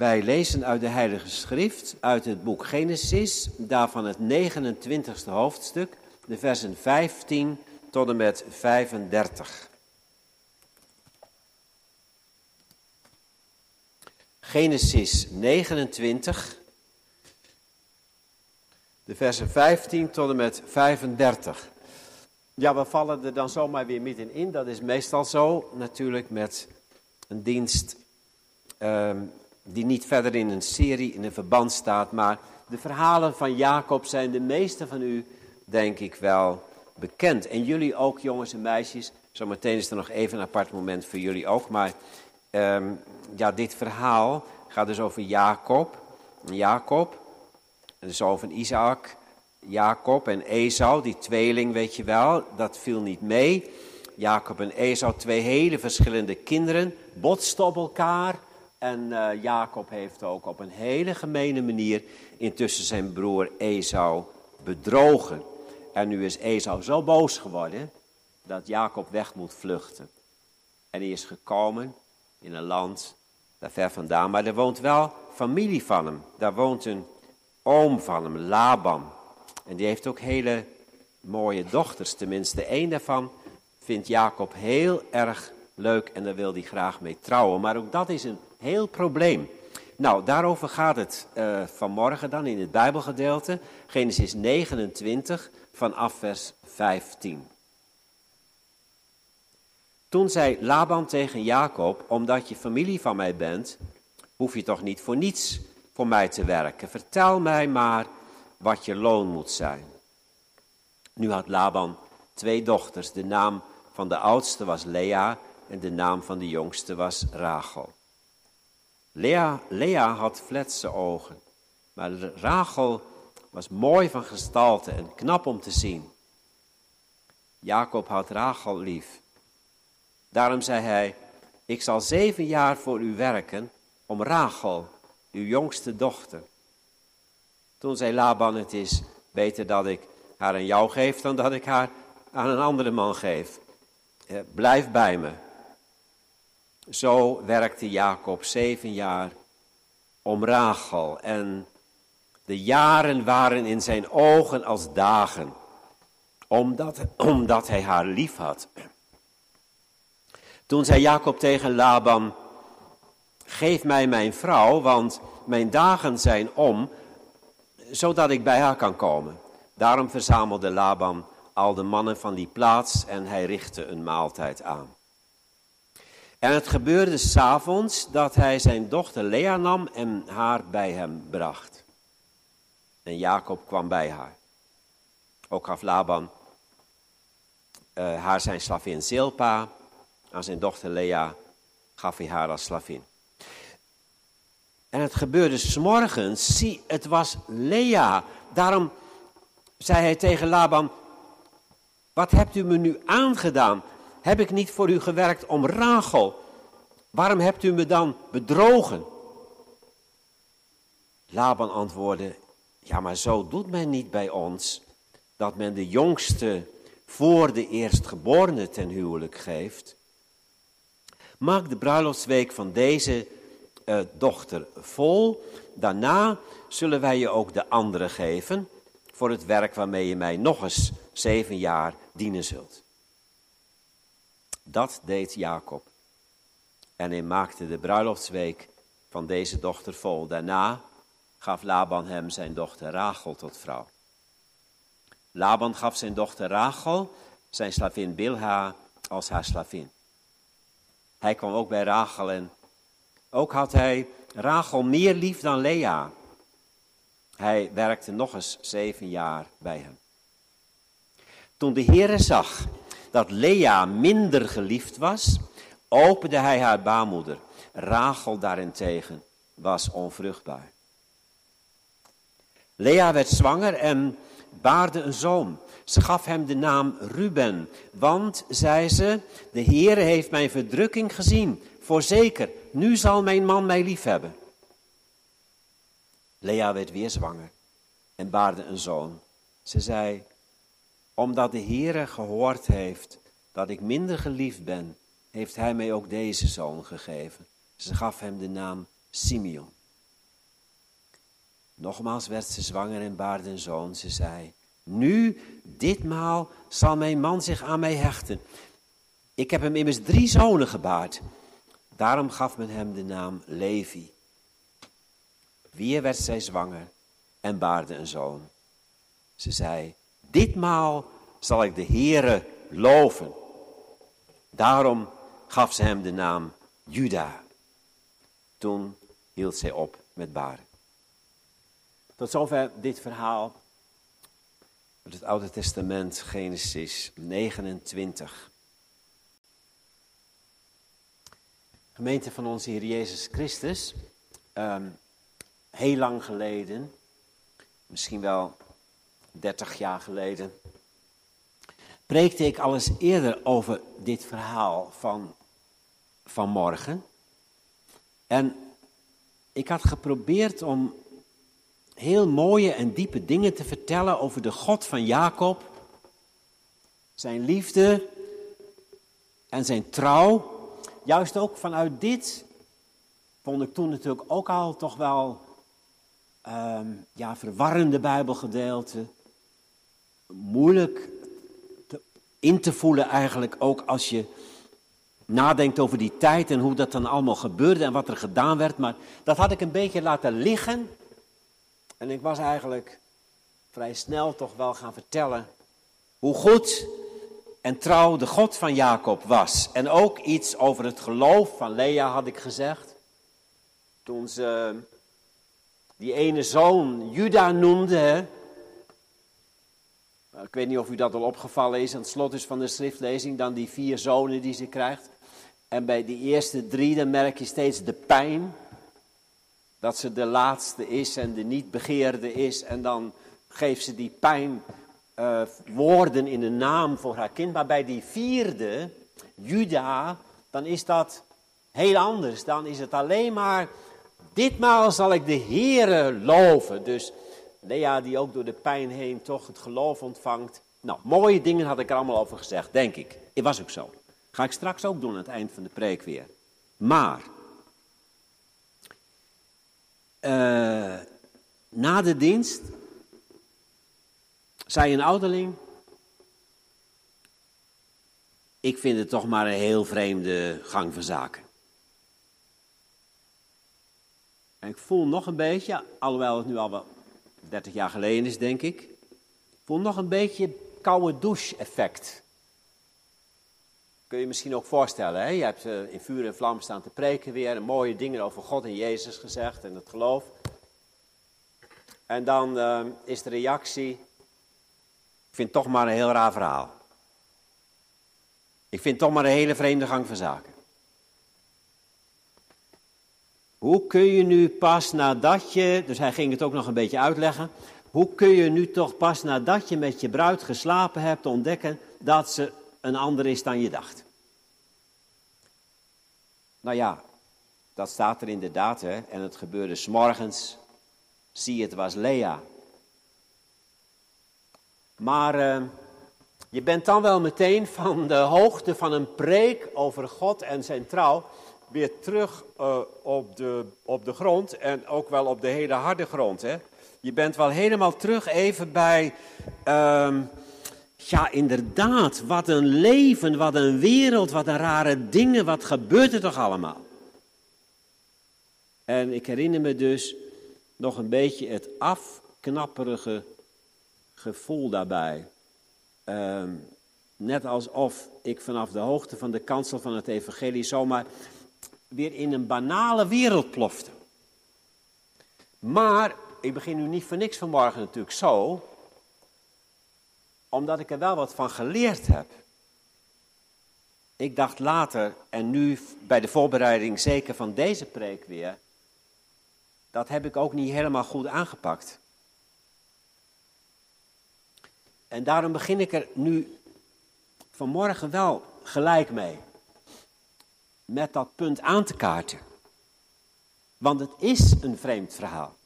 Wij lezen uit de Heilige Schrift, uit het boek Genesis, daarvan het 29ste hoofdstuk, de versen 15 tot en met 35. Genesis 29, de versen 15 tot en met 35. Ja, we vallen er dan zomaar weer middenin. in. Dat is meestal zo, natuurlijk met een dienst ehm, die niet verder in een serie, in een verband staat. Maar de verhalen van Jacob zijn de meeste van u, denk ik wel, bekend. En jullie ook, jongens en meisjes. Zometeen is er nog even een apart moment voor jullie ook. Maar ehm, ja, dit verhaal gaat dus over Jacob. Jacob, dus over Isaac, Jacob en Esau, die tweeling, weet je wel, dat viel niet mee. Jacob en Esau, twee hele verschillende kinderen, botsten op elkaar. En uh, Jacob heeft ook op een hele gemene manier intussen zijn broer Esau bedrogen. En nu is Esau zo boos geworden dat Jacob weg moet vluchten. En hij is gekomen in een land daar ver vandaan, maar er woont wel familie van hem. Daar woont een oom van hem, Laban. En die heeft ook hele mooie dochters. Tenminste, één daarvan vindt Jacob heel erg leuk en daar wil hij graag mee trouwen. Maar ook dat is een heel probleem. Nou, daarover gaat het uh, vanmorgen dan in het Bijbelgedeelte. Genesis 29 vanaf vers 15. Toen zei Laban tegen Jacob, omdat je familie van mij bent, hoef je toch niet voor niets voor mij te werken. Vertel mij maar wat je loon moet zijn. Nu had Laban twee dochters. De naam van de oudste was Lea en de naam van de jongste was Rachel. Lea, Lea had fletse ogen, maar Rachel was mooi van gestalte en knap om te zien. Jacob had Rachel lief. Daarom zei hij, ik zal zeven jaar voor u werken om Rachel, uw jongste dochter. Toen zei Laban, het is beter dat ik haar aan jou geef dan dat ik haar aan een andere man geef. Eh, blijf bij me. Zo werkte Jacob zeven jaar om Rachel en de jaren waren in zijn ogen als dagen, omdat, omdat hij haar lief had. Toen zei Jacob tegen Laban, geef mij mijn vrouw, want mijn dagen zijn om, zodat ik bij haar kan komen. Daarom verzamelde Laban al de mannen van die plaats en hij richtte een maaltijd aan. En het gebeurde s'avonds dat hij zijn dochter Lea nam en haar bij hem bracht. En Jacob kwam bij haar. Ook gaf Laban uh, haar zijn slavin Zilpa. Aan zijn dochter Lea gaf hij haar als slavin. En het gebeurde s'morgens, zie, het was Lea. Daarom zei hij tegen Laban, wat hebt u me nu aangedaan? Heb ik niet voor u gewerkt om Rachel? Waarom hebt u me dan bedrogen? Laban antwoordde, ja maar zo doet men niet bij ons, dat men de jongste voor de eerstgeborene ten huwelijk geeft. Maak de bruiloftsweek van deze uh, dochter vol. Daarna zullen wij je ook de andere geven voor het werk waarmee je mij nog eens zeven jaar dienen zult. Dat deed Jacob. En hij maakte de bruiloftsweek van deze dochter vol. Daarna gaf Laban hem zijn dochter Rachel tot vrouw. Laban gaf zijn dochter Rachel, zijn slavin Bilha, als haar slavin. Hij kwam ook bij Rachel en ook had hij Rachel meer lief dan Lea. Hij werkte nog eens zeven jaar bij hem. Toen de Heere zag dat Lea minder geliefd was, opende hij haar baarmoeder. Rachel daarentegen was onvruchtbaar. Lea werd zwanger en baarde een zoon. Ze gaf hem de naam Ruben, want, zei ze, de Heere heeft mijn verdrukking gezien. Voorzeker, nu zal mijn man mij liefhebben. Lea werd weer zwanger en baarde een zoon. Ze zei, omdat de Heere gehoord heeft dat ik minder geliefd ben, heeft hij mij ook deze zoon gegeven. Ze gaf hem de naam Simeon. Nogmaals werd ze zwanger en baarde een zoon. Ze zei, nu, ditmaal, zal mijn man zich aan mij hechten. Ik heb hem immers drie zonen gebaard. Daarom gaf men hem de naam Levi. Weer werd zij zwanger en baarde een zoon. Ze zei, ditmaal zal ik de Heere loven. Daarom gaf ze hem de naam Juda. Toen hield zij op met baren. Tot zover dit verhaal uit het Oude Testament, Genesis 29. Gemeente van onze Heer Jezus Christus, ehm, heel lang geleden, misschien wel 30 jaar geleden, preekte ik al eerder over dit verhaal van, van morgen. En ik had geprobeerd om heel mooie en diepe dingen te vertellen over de God van Jacob, zijn liefde en zijn trouw. Juist ook vanuit dit vond ik toen natuurlijk ook al toch wel um, ja, verwarrende Bijbelgedeelte. Moeilijk te, in te voelen eigenlijk ook als je nadenkt over die tijd en hoe dat dan allemaal gebeurde en wat er gedaan werd. Maar dat had ik een beetje laten liggen. En ik was eigenlijk vrij snel toch wel gaan vertellen hoe goed en trouw de God van Jacob was. En ook iets over het geloof van Lea had ik gezegd. Toen ze die ene zoon Juda noemde. Nou, ik weet niet of u dat al opgevallen is. Aan het slot is van de schriftlezing dan die vier zonen die ze krijgt. En bij die eerste drie dan merk je steeds de pijn. Dat ze de laatste is en de niet begeerde is. En dan geeft ze die pijn uh, woorden in de naam voor haar kind. Maar bij die vierde, Juda, dan is dat heel anders. Dan is het alleen maar, ditmaal zal ik de Heere loven. Dus Lea die ook door de pijn heen toch het geloof ontvangt. Nou, mooie dingen had ik er allemaal over gezegd, denk ik. Het was ook zo. Ga ik straks ook doen aan het eind van de preek weer. Maar, uh, na de dienst zei een ouderling, ik vind het toch maar een heel vreemde gang van zaken. En ik voel nog een beetje, alhoewel het nu al wel 30 jaar geleden is, denk ik, voel nog een beetje koude douche effect. Kun je je misschien ook voorstellen, hè? je hebt uh, in vuur en vlam staan te preken weer, mooie dingen over God en Jezus gezegd en het geloof. En dan uh, is de reactie, ik vind het toch maar een heel raar verhaal. Ik vind het toch maar een hele vreemde gang van zaken. Hoe kun je nu pas nadat je, dus hij ging het ook nog een beetje uitleggen, hoe kun je nu toch pas nadat je met je bruid geslapen hebt ontdekken dat ze een ander is dan je dacht? Nou ja, dat staat er inderdaad, hè? en het gebeurde s'morgens. Zie, het was Lea. Maar uh, je bent dan wel meteen van de hoogte van een preek over God en zijn trouw weer terug uh, op, de, op de grond en ook wel op de hele harde grond. Hè? Je bent wel helemaal terug even bij, uh, ja inderdaad, wat een leven, wat een wereld, wat een rare dingen, wat gebeurt er toch allemaal? En ik herinner me dus nog een beetje het afknapperige gevoel daarbij. Ehm, net alsof ik vanaf de hoogte van de kansel van het evangelie zomaar weer in een banale wereld plofte. Maar ik begin nu niet voor niks vanmorgen natuurlijk zo, omdat ik er wel wat van geleerd heb. Ik dacht later, en nu bij de voorbereiding zeker van deze preek weer, dat heb ik ook niet helemaal goed aangepakt. En daarom begin ik er nu vanmorgen wel gelijk mee. Met dat punt aan te kaarten. Want het is een vreemd verhaal.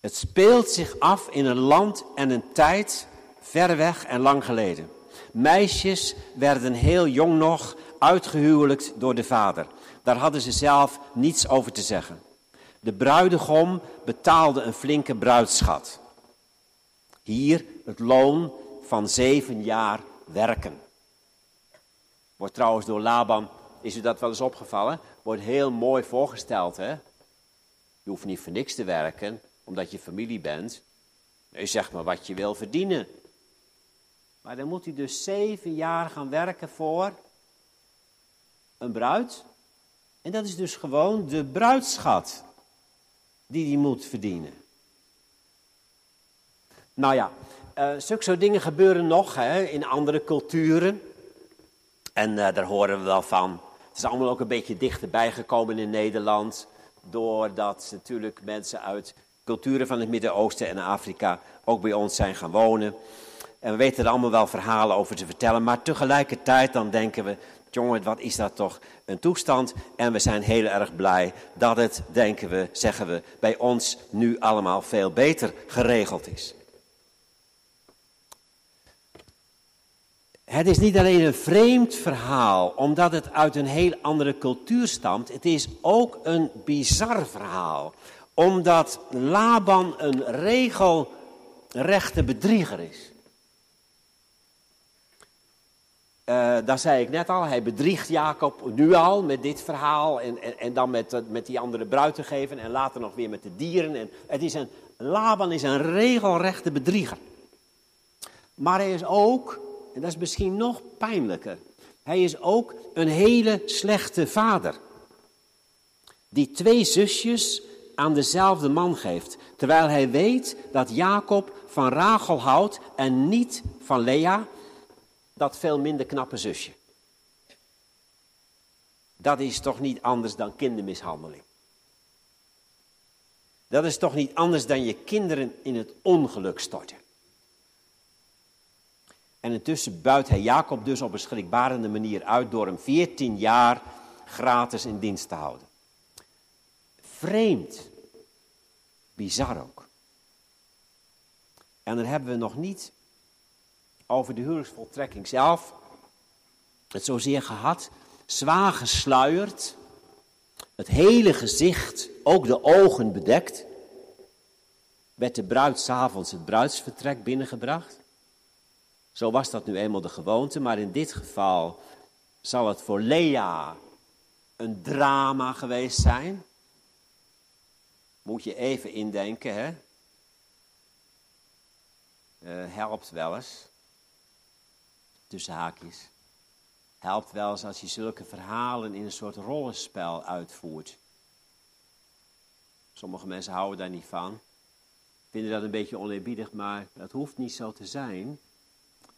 Het speelt zich af in een land en een tijd ver weg en lang geleden. Meisjes werden heel jong nog uitgehuwelijkt door de vader. Daar hadden ze zelf niets over te zeggen. De bruidegom betaalde een flinke bruidschat. Hier het loon van zeven jaar werken. Wordt trouwens door Laban, is u dat wel eens opgevallen? Wordt heel mooi voorgesteld, hè? Je hoeft niet voor niks te werken, omdat je familie bent. Je zegt maar wat je wil verdienen. Maar dan moet hij dus zeven jaar gaan werken voor een bruid. En dat is dus gewoon de bruidschat die hij moet verdienen. Nou ja, uh, zulke soort dingen gebeuren nog hè, in andere culturen. En uh, daar horen we wel van. Het is allemaal ook een beetje dichterbij gekomen in Nederland. Doordat natuurlijk mensen uit culturen van het Midden-Oosten en Afrika ook bij ons zijn gaan wonen. En we weten er allemaal wel verhalen over te vertellen. Maar tegelijkertijd dan denken we, jongen, wat is dat toch een toestand? En we zijn heel erg blij dat het, denken we, zeggen we, bij ons nu allemaal veel beter geregeld is. Het is niet alleen een vreemd verhaal, omdat het uit een heel andere cultuur stamt. Het is ook een bizar verhaal, omdat Laban een regelrechte bedrieger is. Uh, daar zei ik net al, hij bedriegt Jacob nu al met dit verhaal en, en, en dan met, met die andere bruid te geven en later nog weer met de dieren. En het is een, Laban is een regelrechte bedrieger. Maar hij is ook, en dat is misschien nog pijnlijker, hij is ook een hele slechte vader. Die twee zusjes aan dezelfde man geeft, terwijl hij weet dat Jacob van Rachel houdt en niet van Lea, dat veel minder knappe zusje. Dat is toch niet anders dan kindermishandeling. Dat is toch niet anders dan je kinderen in het ongeluk storten. En intussen buit hij Jacob dus op een schrikbarende manier uit door hem 14 jaar gratis in dienst te houden. Vreemd, bizar ook. En dan hebben we nog niet over de huwelijksvoltrekking zelf het zozeer gehad, zwaar gesluierd, het hele gezicht, ook de ogen bedekt, werd de bruid s'avonds het bruidsvertrek binnengebracht. Zo was dat nu eenmaal de gewoonte, maar in dit geval zal het voor Lea een drama geweest zijn. Moet je even indenken, hè? Uh, helpt wel eens tussen haakjes. Helpt wel eens als je zulke verhalen in een soort rollenspel uitvoert. Sommige mensen houden daar niet van. Vinden dat een beetje oneerbiedig, maar dat hoeft niet zo te zijn.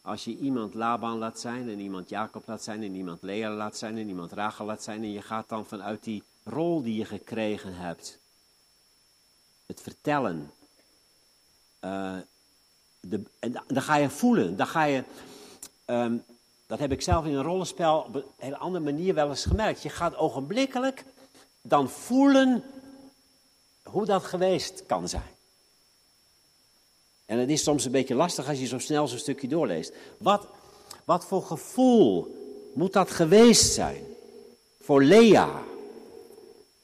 Als je iemand Laban laat zijn en iemand Jacob laat zijn en iemand Lea laat zijn en iemand Rachel laat zijn en je gaat dan vanuit die rol die je gekregen hebt, het vertellen, uh, de, dan ga je voelen, dan ga je Um, dat heb ik zelf in een rollenspel op een hele andere manier wel eens gemerkt. Je gaat ogenblikkelijk dan voelen hoe dat geweest kan zijn. En het is soms een beetje lastig als je zo snel zo'n stukje doorleest. Wat, wat voor gevoel moet dat geweest zijn voor Lea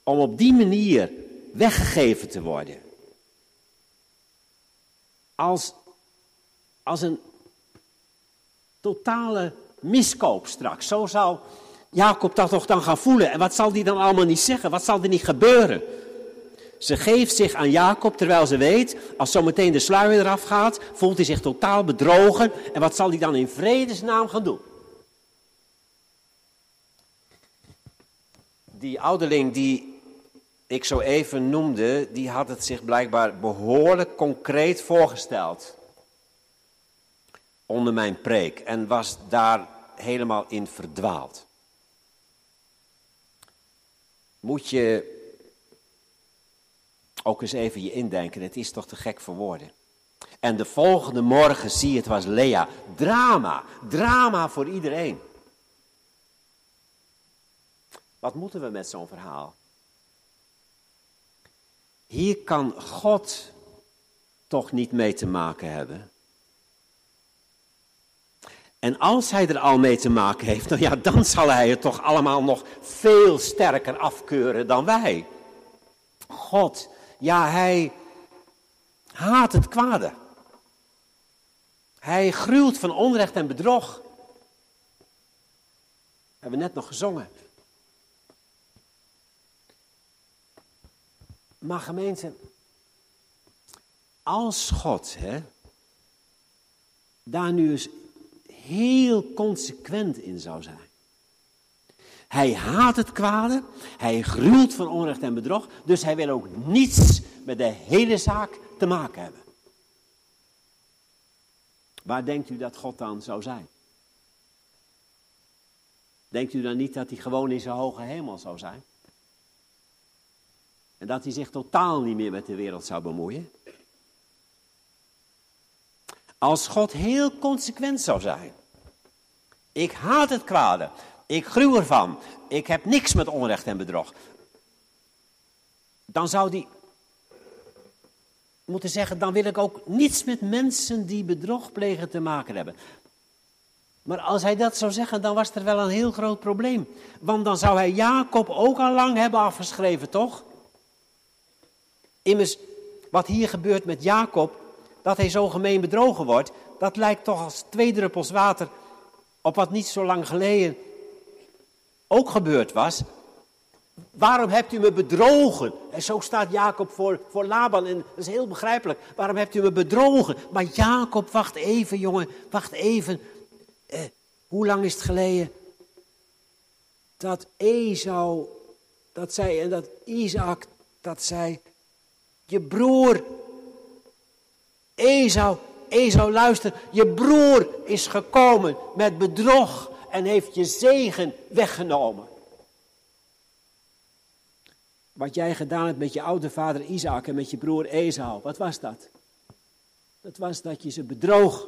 om op die manier weggegeven te worden? Als, als een totale miskoop straks. Zo zal Jacob dat toch dan gaan voelen. En wat zal die dan allemaal niet zeggen? Wat zal er niet gebeuren? Ze geeft zich aan Jacob terwijl ze weet, als zometeen de sluier eraf gaat, voelt hij zich totaal bedrogen. En wat zal hij dan in vredesnaam gaan doen? Die ouderling die ik zo even noemde, die had het zich blijkbaar behoorlijk concreet voorgesteld onder mijn preek en was daar helemaal in verdwaald. Moet je ook eens even je indenken, het is toch te gek voor woorden. En de volgende morgen zie je, het was Lea. Drama, drama voor iedereen. Wat moeten we met zo'n verhaal? Hier kan God toch niet mee te maken hebben. En als hij er al mee te maken heeft, nou ja, dan zal hij het toch allemaal nog veel sterker afkeuren dan wij. God, ja, hij haat het kwade. Hij gruwt van onrecht en bedrog. Hebben we net nog gezongen. Maar gemeente, als God hè, daar nu eens heel consequent in zou zijn. Hij haat het kwade, hij gruwt van onrecht en bedrog, dus hij wil ook niets met de hele zaak te maken hebben. Waar denkt u dat God dan zou zijn? Denkt u dan niet dat hij gewoon in zijn hoge hemel zou zijn? En dat hij zich totaal niet meer met de wereld zou bemoeien? Als God heel consequent zou zijn. Ik haat het kwade. Ik gruw ervan. Ik heb niks met onrecht en bedrog. Dan zou hij moeten zeggen, dan wil ik ook niets met mensen die bedrog plegen te maken hebben. Maar als hij dat zou zeggen, dan was er wel een heel groot probleem. Want dan zou hij Jacob ook al lang hebben afgeschreven, toch? Immers, wat hier gebeurt met Jacob, dat hij zo gemeen bedrogen wordt, dat lijkt toch als twee druppels water op wat niet zo lang geleden ook gebeurd was. Waarom hebt u me bedrogen? En zo staat Jacob voor, voor Laban en dat is heel begrijpelijk. Waarom hebt u me bedrogen? Maar Jacob, wacht even jongen, wacht even. Eh, hoe lang is het geleden dat Esau dat zei en dat Isaac dat zei. Je broer, Esau, Esau luister, je broer is gekomen met bedrog en heeft je zegen weggenomen. Wat jij gedaan hebt met je oude vader Isaac en met je broer Esau, wat was dat? Dat was dat je ze bedroog.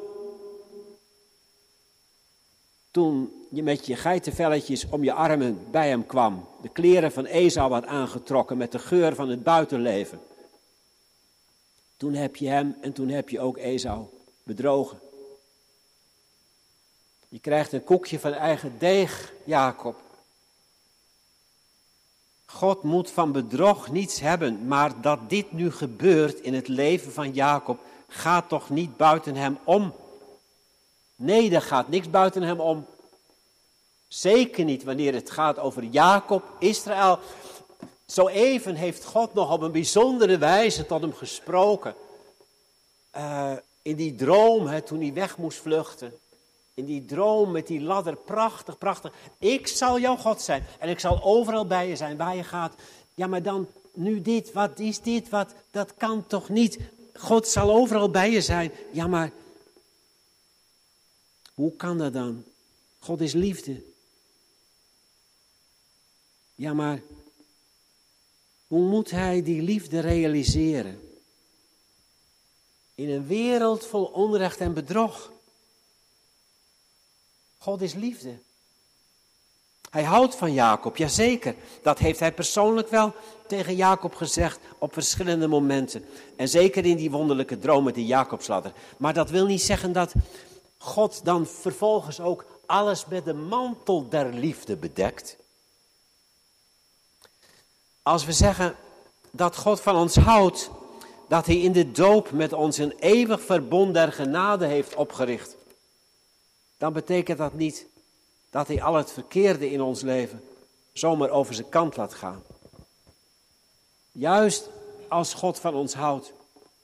Toen je met je geitenvelletjes om je armen bij hem kwam, de kleren van Esau had aangetrokken met de geur van het buitenleven. Toen heb je hem en toen heb je ook Esau bedrogen. Je krijgt een koekje van eigen deeg, Jacob. God moet van bedrog niets hebben, maar dat dit nu gebeurt in het leven van Jacob, gaat toch niet buiten hem om? Nee, er gaat niks buiten hem om. Zeker niet wanneer het gaat over Jacob, Israël. Zo even heeft God nog op een bijzondere wijze tot hem gesproken. Uh, in die droom, hè, toen hij weg moest vluchten. In die droom met die ladder, prachtig, prachtig. Ik zal jouw God zijn en ik zal overal bij je zijn, waar je gaat. Ja, maar dan nu dit, wat is dit, wat, dat kan toch niet? God zal overal bij je zijn. Ja, maar hoe kan dat dan? God is liefde. Ja, maar hoe moet hij die liefde realiseren? In een wereld vol onrecht en bedrog. God is liefde. Hij houdt van Jacob, jazeker. Dat heeft hij persoonlijk wel tegen Jacob gezegd op verschillende momenten. En zeker in die wonderlijke droom met die Jacobsladder. Maar dat wil niet zeggen dat God dan vervolgens ook alles met de mantel der liefde bedekt. Als we zeggen dat God van ons houdt, dat hij in de doop met ons een eeuwig verbond der genade heeft opgericht dan betekent dat niet dat hij al het verkeerde in ons leven zomaar over zijn kant laat gaan. Juist als God van ons houdt,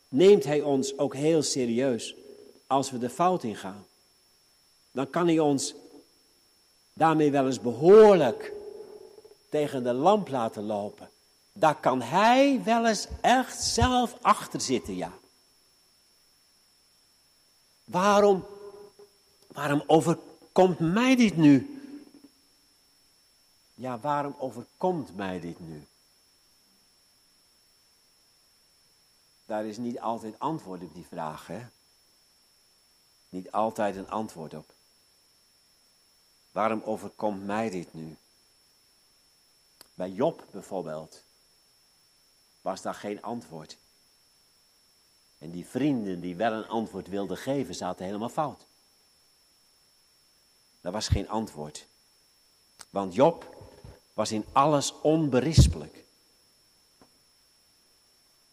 neemt hij ons ook heel serieus als we de fout ingaan. Dan kan hij ons daarmee wel eens behoorlijk tegen de lamp laten lopen. Daar kan hij wel eens echt zelf achter zitten, ja. Waarom Waarom overkomt mij dit nu? Ja, waarom overkomt mij dit nu? Daar is niet altijd antwoord op die vraag, hè? Niet altijd een antwoord op. Waarom overkomt mij dit nu? Bij Job bijvoorbeeld was daar geen antwoord. En die vrienden die wel een antwoord wilden geven, zaten helemaal fout. Er was geen antwoord. Want Job was in alles onberispelijk.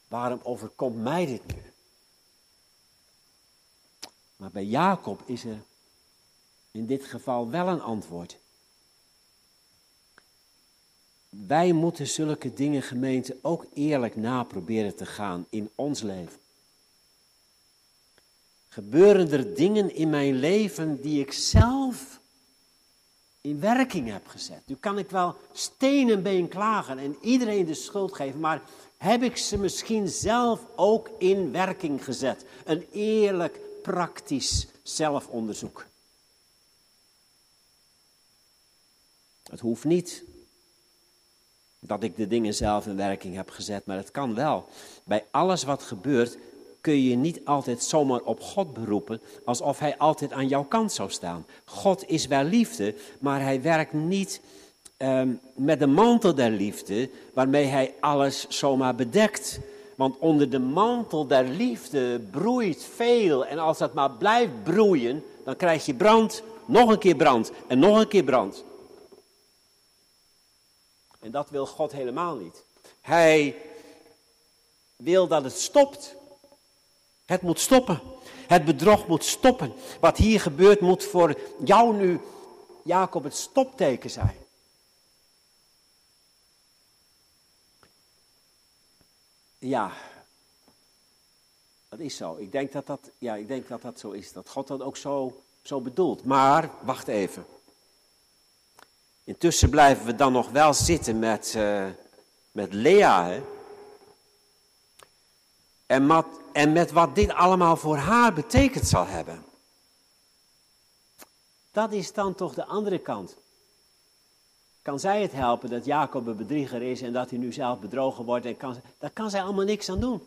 Waarom overkomt mij dit nu? Maar bij Jacob is er in dit geval wel een antwoord. Wij moeten zulke dingen, gemeente, ook eerlijk naproberen te gaan in ons leven. Gebeuren er dingen in mijn leven die ik zelf in werking heb gezet? Nu kan ik wel steen en been klagen en iedereen de schuld geven, maar heb ik ze misschien zelf ook in werking gezet? Een eerlijk, praktisch zelfonderzoek. Het hoeft niet dat ik de dingen zelf in werking heb gezet, maar het kan wel. Bij alles wat gebeurt kun je niet altijd zomaar op God beroepen, alsof Hij altijd aan jouw kant zou staan. God is wel liefde, maar Hij werkt niet ehm, met de mantel der liefde, waarmee Hij alles zomaar bedekt. Want onder de mantel der liefde broeit veel. En als dat maar blijft broeien, dan krijg je brand, nog een keer brand en nog een keer brand. En dat wil God helemaal niet. Hij wil dat het stopt. Het moet stoppen. Het bedrog moet stoppen. Wat hier gebeurt moet voor jou nu, Jacob, het stopteken zijn. Ja, dat is zo. Ik denk dat dat, ja, ik denk dat, dat zo is. Dat God dat ook zo, zo bedoelt. Maar, wacht even. Intussen blijven we dan nog wel zitten met, uh, met Lea. Hè? En, en met wat dit allemaal voor haar betekend zal hebben. Dat is dan toch de andere kant. Kan zij het helpen dat Jacob een bedrieger is en dat hij nu zelf bedrogen wordt? Kan, daar kan zij allemaal niks aan doen.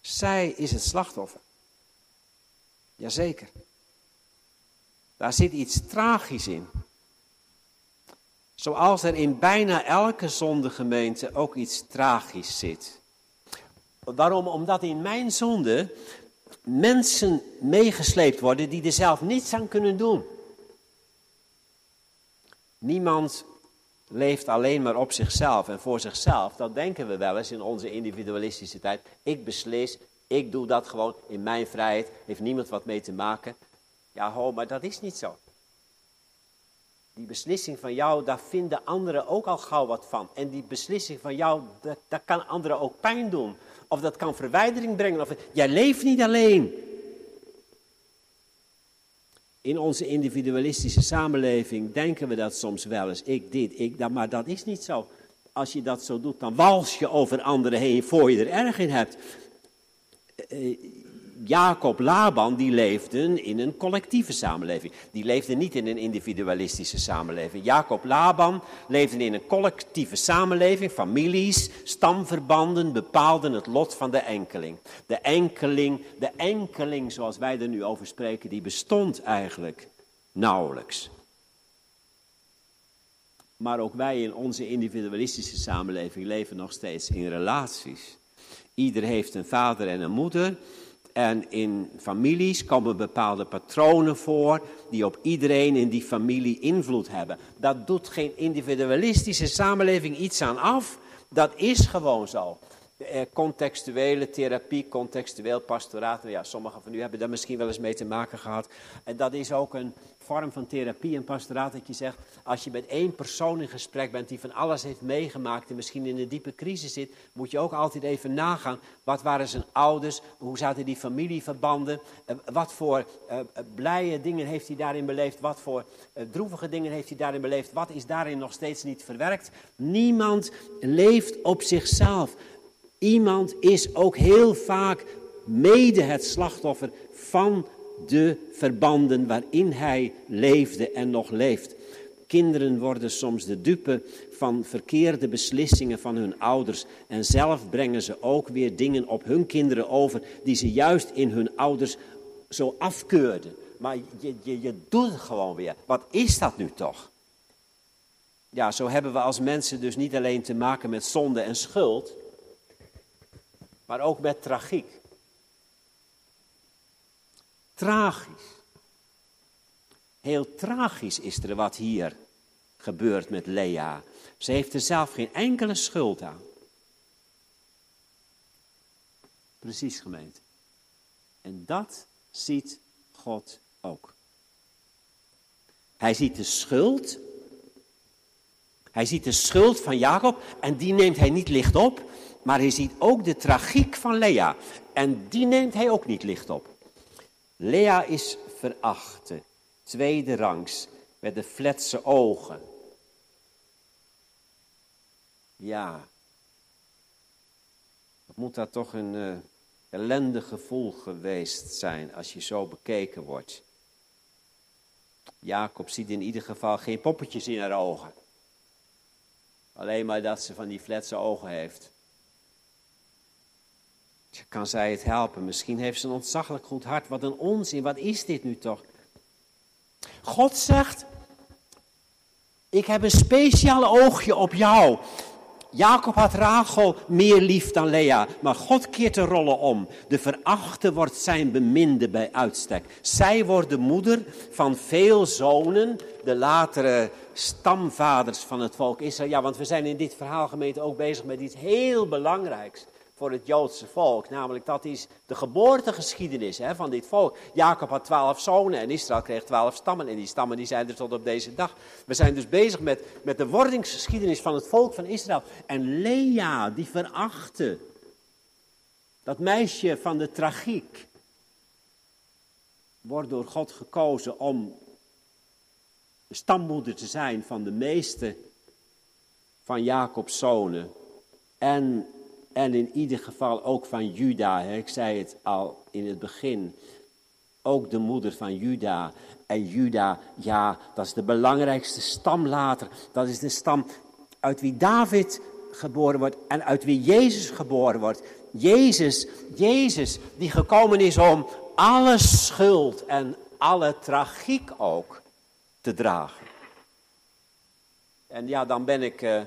Zij is het slachtoffer. Jazeker. Daar zit iets tragisch in. Zoals er in bijna elke zondegemeente ook iets tragisch zit. Waarom? Omdat in mijn zonde mensen meegesleept worden die er zelf niets aan kunnen doen. Niemand leeft alleen maar op zichzelf en voor zichzelf. Dat denken we wel eens in onze individualistische tijd. Ik beslis, ik doe dat gewoon in mijn vrijheid, heeft niemand wat mee te maken. Ja, ho, maar dat is niet zo. Die beslissing van jou, daar vinden anderen ook al gauw wat van. En die beslissing van jou, dat, dat kan anderen ook pijn doen. Of dat kan verwijdering brengen. Of, jij leeft niet alleen. In onze individualistische samenleving denken we dat soms wel eens. Ik dit, ik dat, maar dat is niet zo. Als je dat zo doet, dan wals je over anderen heen voor je er erg in hebt. Jacob, Laban, die leefden in een collectieve samenleving. Die leefden niet in een individualistische samenleving. Jacob, Laban leefden in een collectieve samenleving. Families, stamverbanden bepaalden het lot van de enkeling. De enkeling, de enkeling zoals wij er nu over spreken, die bestond eigenlijk nauwelijks. Maar ook wij in onze individualistische samenleving leven nog steeds in relaties. Ieder heeft een vader en een moeder. En in families komen bepaalde patronen voor die op iedereen in die familie invloed hebben. Dat doet geen individualistische samenleving iets aan af. Dat is gewoon zo. Eh, contextuele therapie, contextueel pastoraat. Nou ja, sommigen van u hebben daar misschien wel eens mee te maken gehad. En dat is ook een vorm van therapie en pastoraat dat je zegt, als je met één persoon in gesprek bent die van alles heeft meegemaakt en misschien in een diepe crisis zit, moet je ook altijd even nagaan, wat waren zijn ouders, hoe zaten die familieverbanden, eh, wat voor uh, blije dingen heeft hij daarin beleefd, wat voor droevige dingen heeft hij daarin beleefd, wat is daarin nog steeds niet verwerkt. Niemand leeft op zichzelf. Iemand is ook heel vaak mede het slachtoffer van de verbanden waarin hij leefde en nog leeft. Kinderen worden soms de dupe van verkeerde beslissingen van hun ouders en zelf brengen ze ook weer dingen op hun kinderen over die ze juist in hun ouders zo afkeurden. Maar je, je, je doet het gewoon weer. Wat is dat nu toch? Ja, zo hebben we als mensen dus niet alleen te maken met zonde en schuld, maar ook met tragiek. Tragisch. Heel tragisch is er wat hier gebeurt met Lea. Ze heeft er zelf geen enkele schuld aan. Precies gemeente. En dat ziet God ook. Hij ziet de schuld. Hij ziet de schuld van Jacob en die neemt hij niet licht op. Maar hij ziet ook de tragiek van Lea. En die neemt hij ook niet licht op. Lea is verachte, tweede rangs, met de fletse ogen. Ja, wat moet dat toch een uh, ellendig gevoel geweest zijn als je zo bekeken wordt. Jacob ziet in ieder geval geen poppetjes in haar ogen. Alleen maar dat ze van die fletse ogen heeft. Kan zij het helpen? Misschien heeft ze een ontzaglijk goed hart. Wat een onzin, wat is dit nu toch? God zegt, ik heb een speciaal oogje op jou. Jacob had Rachel meer lief dan Lea, maar God keert de rollen om. De verachte wordt zijn beminde bij uitstek. Zij wordt de moeder van veel zonen, de latere stamvaders van het volk Israël. Ja, want we zijn in dit verhaal gemeente ook bezig met iets heel belangrijks voor het Joodse volk. Namelijk dat is de geboortegeschiedenis hè, van dit volk. Jacob had twaalf zonen en Israël kreeg twaalf stammen. En die stammen die zijn er tot op deze dag. We zijn dus bezig met, met de wordingsgeschiedenis van het volk van Israël. En Lea, die verachtte. Dat meisje van de tragiek. Wordt door God gekozen om de stammoeder te zijn van de meeste van Jacob's zonen. En en in ieder geval ook van Juda. Ik zei het al in het begin. Ook de moeder van Juda. En Juda, ja, dat is de belangrijkste stam later. Dat is de stam uit wie David geboren wordt en uit wie Jezus geboren wordt. Jezus, Jezus die gekomen is om alle schuld en alle tragiek ook te dragen. En ja, dan ben ik uh,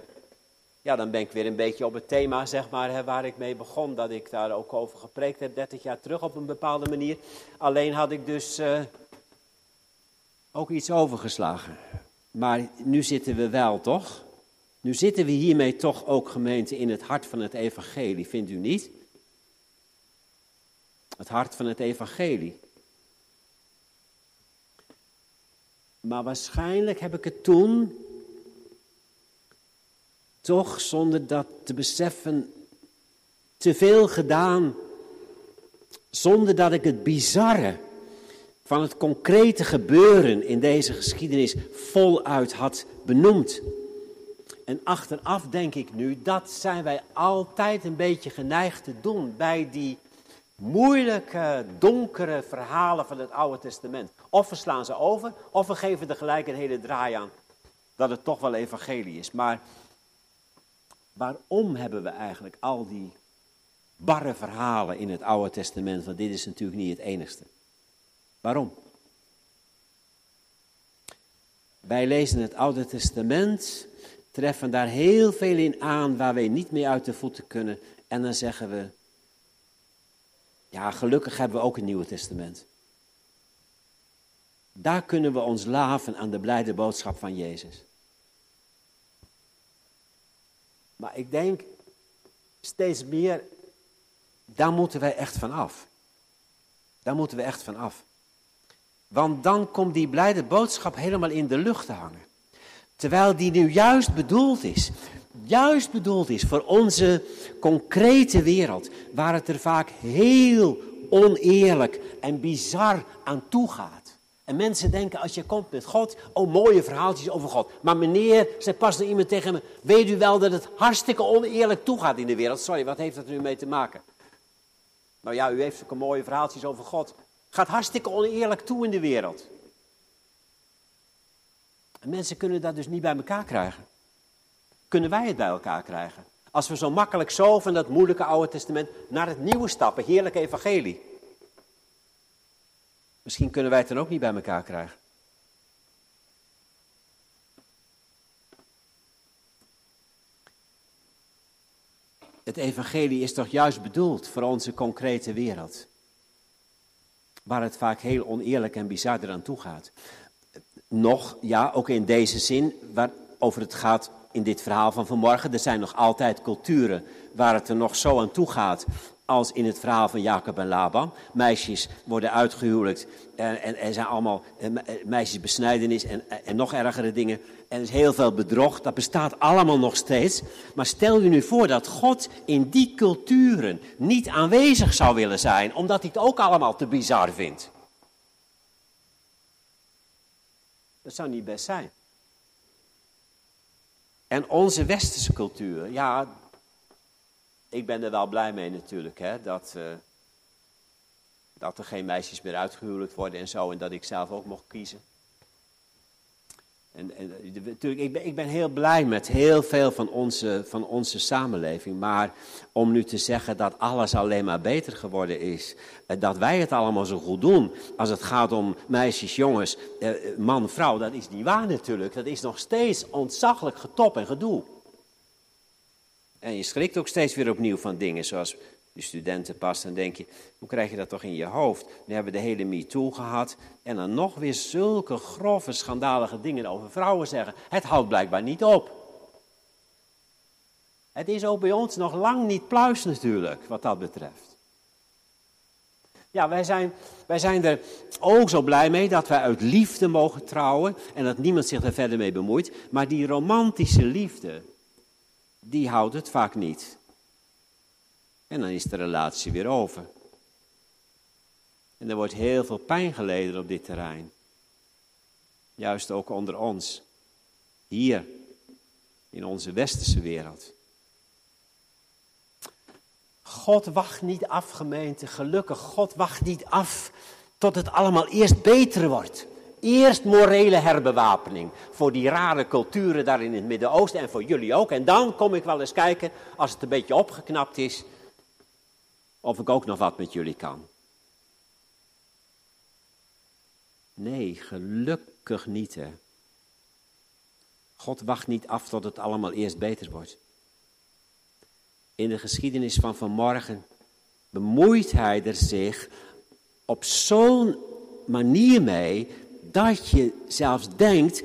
ja, dan ben ik weer een beetje op het thema, zeg maar, hè, waar ik mee begon. Dat ik daar ook over gepreekt heb, 30 jaar terug op een bepaalde manier. Alleen had ik dus uh, ook iets overgeslagen. Maar nu zitten we wel, toch? Nu zitten we hiermee toch ook, gemeente, in het hart van het evangelie, vindt u niet? Het hart van het evangelie. Maar waarschijnlijk heb ik het toen toch zonder dat te beseffen te veel gedaan, zonder dat ik het bizarre van het concrete gebeuren in deze geschiedenis voluit had benoemd. En achteraf denk ik nu, dat zijn wij altijd een beetje geneigd te doen bij die moeilijke, donkere verhalen van het Oude Testament. Of we slaan ze over, of we geven er gelijk een hele draai aan dat het toch wel evangelie is. Maar Waarom hebben we eigenlijk al die barre verhalen in het Oude Testament? Want dit is natuurlijk niet het enigste. Waarom? Wij lezen het Oude Testament, treffen daar heel veel in aan waar wij niet meer uit de voeten kunnen. En dan zeggen we, ja, gelukkig hebben we ook een Nieuwe Testament. Daar kunnen we ons laven aan de blijde boodschap van Jezus. Maar ik denk steeds meer, daar moeten wij echt van af. Daar moeten we echt van af. Want dan komt die blijde boodschap helemaal in de lucht te hangen. Terwijl die nu juist bedoeld is. Juist bedoeld is voor onze concrete wereld. Waar het er vaak heel oneerlijk en bizar aan toe gaat. En mensen denken als je komt met God, oh mooie verhaaltjes over God. Maar meneer, zei pas er iemand tegen me, weet u wel dat het hartstikke oneerlijk toegaat in de wereld? Sorry, wat heeft dat nu mee te maken? Nou ja, u heeft zulke mooie verhaaltjes over God. Gaat hartstikke oneerlijk toe in de wereld. En mensen kunnen dat dus niet bij elkaar krijgen. Kunnen wij het bij elkaar krijgen? Als we zo makkelijk zo van dat moeilijke Oude Testament naar het nieuwe stappen, heerlijk evangelie. Misschien kunnen wij het dan ook niet bij elkaar krijgen. Het evangelie is toch juist bedoeld voor onze concrete wereld. Waar het vaak heel oneerlijk en bizar eraan toe gaat. Nog, ja, ook in deze zin, waarover het gaat in dit verhaal van vanmorgen. Er zijn nog altijd culturen waar het er nog zo aan toe gaat als in het verhaal van Jacob en Laban. Meisjes worden uitgehuwelijkt en, en er zijn allemaal eh, eh, meisjesbesnijdenis en, en nog ergere dingen. En er is heel veel bedrog, dat bestaat allemaal nog steeds. Maar stel je nu voor dat God in die culturen niet aanwezig zou willen zijn, omdat hij het ook allemaal te bizar vindt. Dat zou niet best zijn. En onze westerse cultuur, ja, ik ben er wel blij mee natuurlijk, hè, dat, uh, dat er geen meisjes meer uitgehuwelijkd worden en zo, en dat ik zelf ook mocht kiezen. En, en, natuurlijk, ik ben, ik ben heel blij met heel veel van onze, van onze samenleving. Maar om nu te zeggen dat alles alleen maar beter geworden is. Eh, dat wij het allemaal zo goed doen. Als het gaat om meisjes, jongens, eh, man, vrouw. Dat is niet waar natuurlijk. Dat is nog steeds ontzaglijk getop en gedoe. En je schrikt ook steeds weer opnieuw van dingen zoals de studenten pas. Dan denk je, hoe krijg je dat toch in je hoofd? We hebben de hele MeToo gehad. En dan nog weer zulke grove, schandalige dingen over vrouwen zeggen. Het houdt blijkbaar niet op. Het is ook bij ons nog lang niet pluis natuurlijk, wat dat betreft. Ja, wij zijn, wij zijn er ook zo blij mee dat wij uit liefde mogen trouwen en dat niemand zich er verder mee bemoeit. Maar die romantische liefde, die houdt het vaak niet. En dan is de relatie weer over. En er wordt heel veel pijn geleden op dit terrein. Juist ook onder ons. Hier, in onze westerse wereld. God wacht niet af, gemeente, gelukkig. God wacht niet af tot het allemaal eerst beter wordt. Eerst morele herbewapening voor die rare culturen daar in het Midden-Oosten en voor jullie ook. En dan kom ik wel eens kijken, als het een beetje opgeknapt is, of ik ook nog wat met jullie kan. Nee, gelukkig niet hè. God wacht niet af tot het allemaal eerst beter wordt. In de geschiedenis van vanmorgen bemoeit hij er zich op zo'n manier mee dat je zelfs denkt,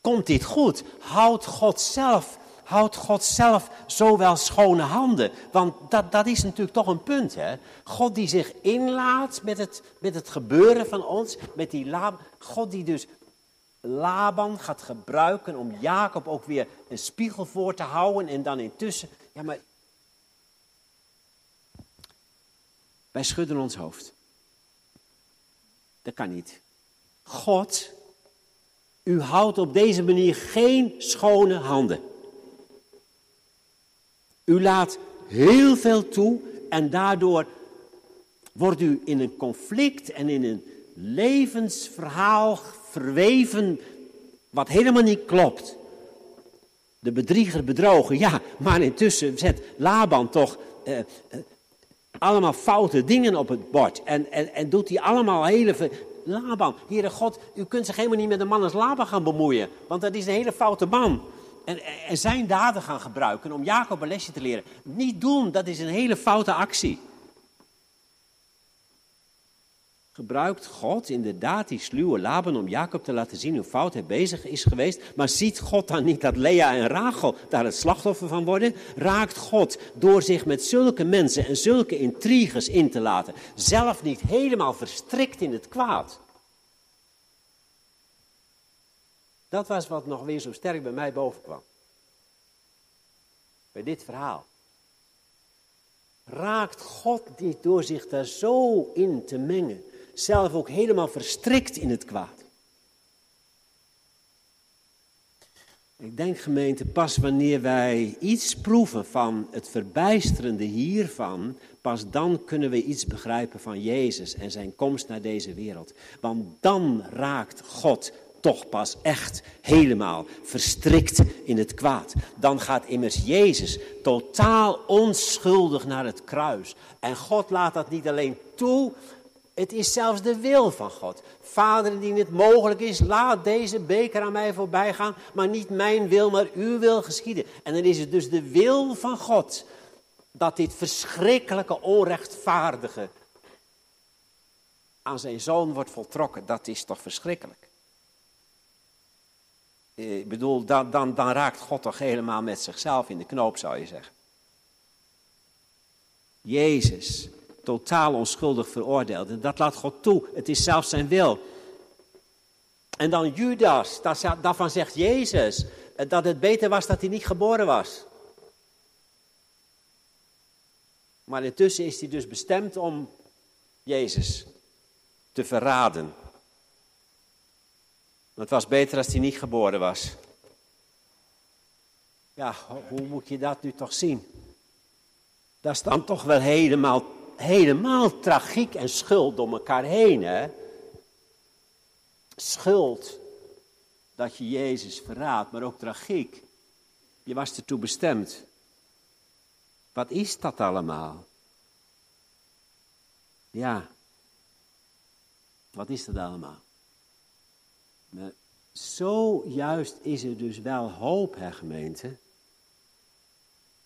komt dit goed? Houdt God zelf houdt God zelf zo wel schone handen? Want dat, dat is natuurlijk toch een punt, hè? God die zich inlaat met het, met het gebeuren van ons, met die Laban. God die dus Laban gaat gebruiken om Jacob ook weer een spiegel voor te houden en dan intussen. Ja, maar. Wij schudden ons hoofd. Dat kan niet. God, u houdt op deze manier geen schone handen. U laat heel veel toe en daardoor wordt u in een conflict en in een levensverhaal verweven wat helemaal niet klopt. De bedrieger bedrogen, ja, maar intussen zet Laban toch eh, eh, allemaal foute dingen op het bord. En, en, en doet hij allemaal hele. Laban, Heere God, u kunt zich helemaal niet met een man als Laban gaan bemoeien, want dat is een hele foute man en, en zijn daden gaan gebruiken om Jacob een lesje te leren. Niet doen, dat is een hele foute actie. Gebruikt God inderdaad die sluwe Laban om Jacob te laten zien hoe fout hij bezig is geweest. Maar ziet God dan niet dat Lea en Rachel daar het slachtoffer van worden? Raakt God door zich met zulke mensen en zulke intriges in te laten, zelf niet helemaal verstrikt in het kwaad? Dat was wat nog weer zo sterk bij mij bovenkwam. Bij dit verhaal. Raakt God niet door zich daar zo in te mengen, zelf ook helemaal verstrikt in het kwaad? Ik denk gemeente, pas wanneer wij iets proeven van het verbijsterende hiervan, pas dan kunnen we iets begrijpen van Jezus en zijn komst naar deze wereld. Want dan raakt God toch pas echt helemaal verstrikt in het kwaad. Dan gaat immers Jezus totaal onschuldig naar het kruis. En God laat dat niet alleen toe, het is zelfs de wil van God. Vader, indien het mogelijk is, laat deze beker aan mij voorbij gaan, maar niet mijn wil, maar uw wil geschieden. En dan is het dus de wil van God dat dit verschrikkelijke, onrechtvaardige aan zijn zoon wordt voltrokken. Dat is toch verschrikkelijk. Ik bedoel, dan, dan raakt God toch helemaal met zichzelf in de knoop, zou je zeggen. Jezus, totaal onschuldig veroordeeld. En dat laat God toe. Het is zelfs zijn wil. En dan Judas, daarvan zegt Jezus eh, dat het beter was dat hij niet geboren was. Maar intussen is hij dus bestemd om Jezus te verraden. Het was beter als hij niet geboren was. Ja, hoe moet je dat nu toch zien? Dat is dan toch wel helemaal, helemaal tragiek en schuld door elkaar heen, hè? Schuld dat je Jezus verraadt, maar ook tragiek. Je was ertoe bestemd. Wat is dat allemaal? Ja, wat is dat allemaal? Maar zojuist is er dus wel hoop, hè gemeente.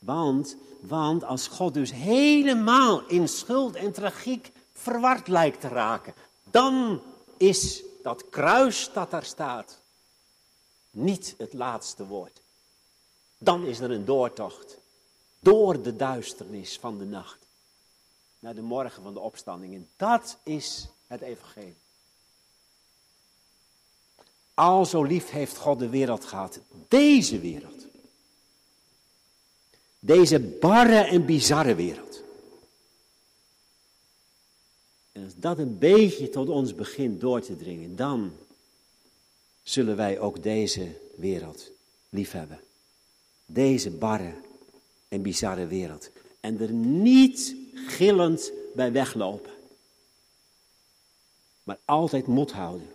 Want, want als God dus helemaal in schuld en tragiek verward lijkt te raken, dan is dat kruis dat daar staat niet het laatste woord. Dan is er een doortocht door de duisternis van de nacht naar de morgen van de opstanding. En dat is het evangelie. Al zo lief heeft God de wereld gehad. Deze wereld. Deze barre en bizarre wereld. En als dat een beetje tot ons begint door te dringen, dan zullen wij ook deze wereld liefhebben. Deze barre en bizarre wereld. En er niet gillend bij weglopen. Maar altijd moed houden.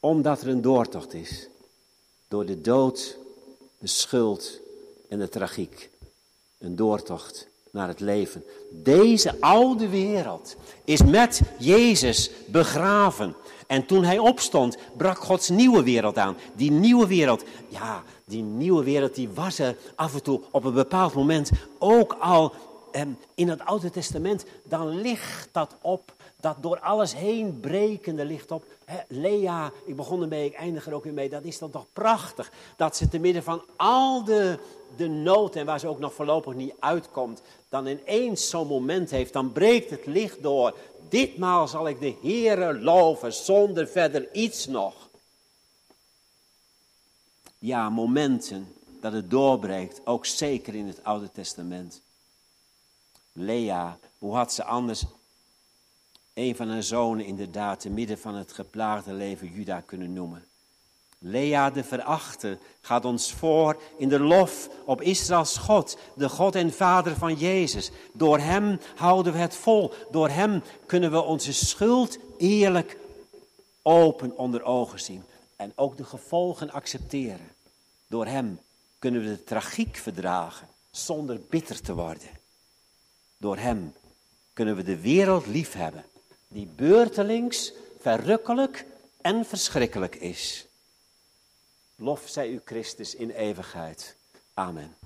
Omdat er een doortocht is. Door de dood, de schuld en de tragiek. Een doortocht naar het leven. Deze oude wereld is met Jezus begraven. En toen hij opstond, brak Gods nieuwe wereld aan. Die nieuwe wereld, ja, die nieuwe wereld die was er af en toe op een bepaald moment ook al ehm, in het Oude Testament. Dan ligt dat op, dat door alles heen brekende ligt op. Lea, ik begon ermee, ik eindig er ook weer mee. Dat is dan toch prachtig. Dat ze te midden van al de, de nood en waar ze ook nog voorlopig niet uitkomt. Dan ineens zo'n moment heeft, dan breekt het licht door. Ditmaal zal ik de Heere loven zonder verder iets nog. Ja, momenten dat het doorbreekt, ook zeker in het Oude Testament. Lea, hoe had ze anders een van haar zonen inderdaad te midden van het geplaagde leven Juda kunnen noemen? Lea de verachte gaat ons voor in de lof op Israëls God, de God en Vader van Jezus. Door Hem houden we het vol. Door Hem kunnen we onze schuld eerlijk open onder ogen zien. En ook de gevolgen accepteren. Door Hem kunnen we de tragiek verdragen zonder bitter te worden. Door Hem kunnen we de wereld liefhebben die beurtelings verrukkelijk en verschrikkelijk is. Lof zij u Christus in eeuwigheid. Amen.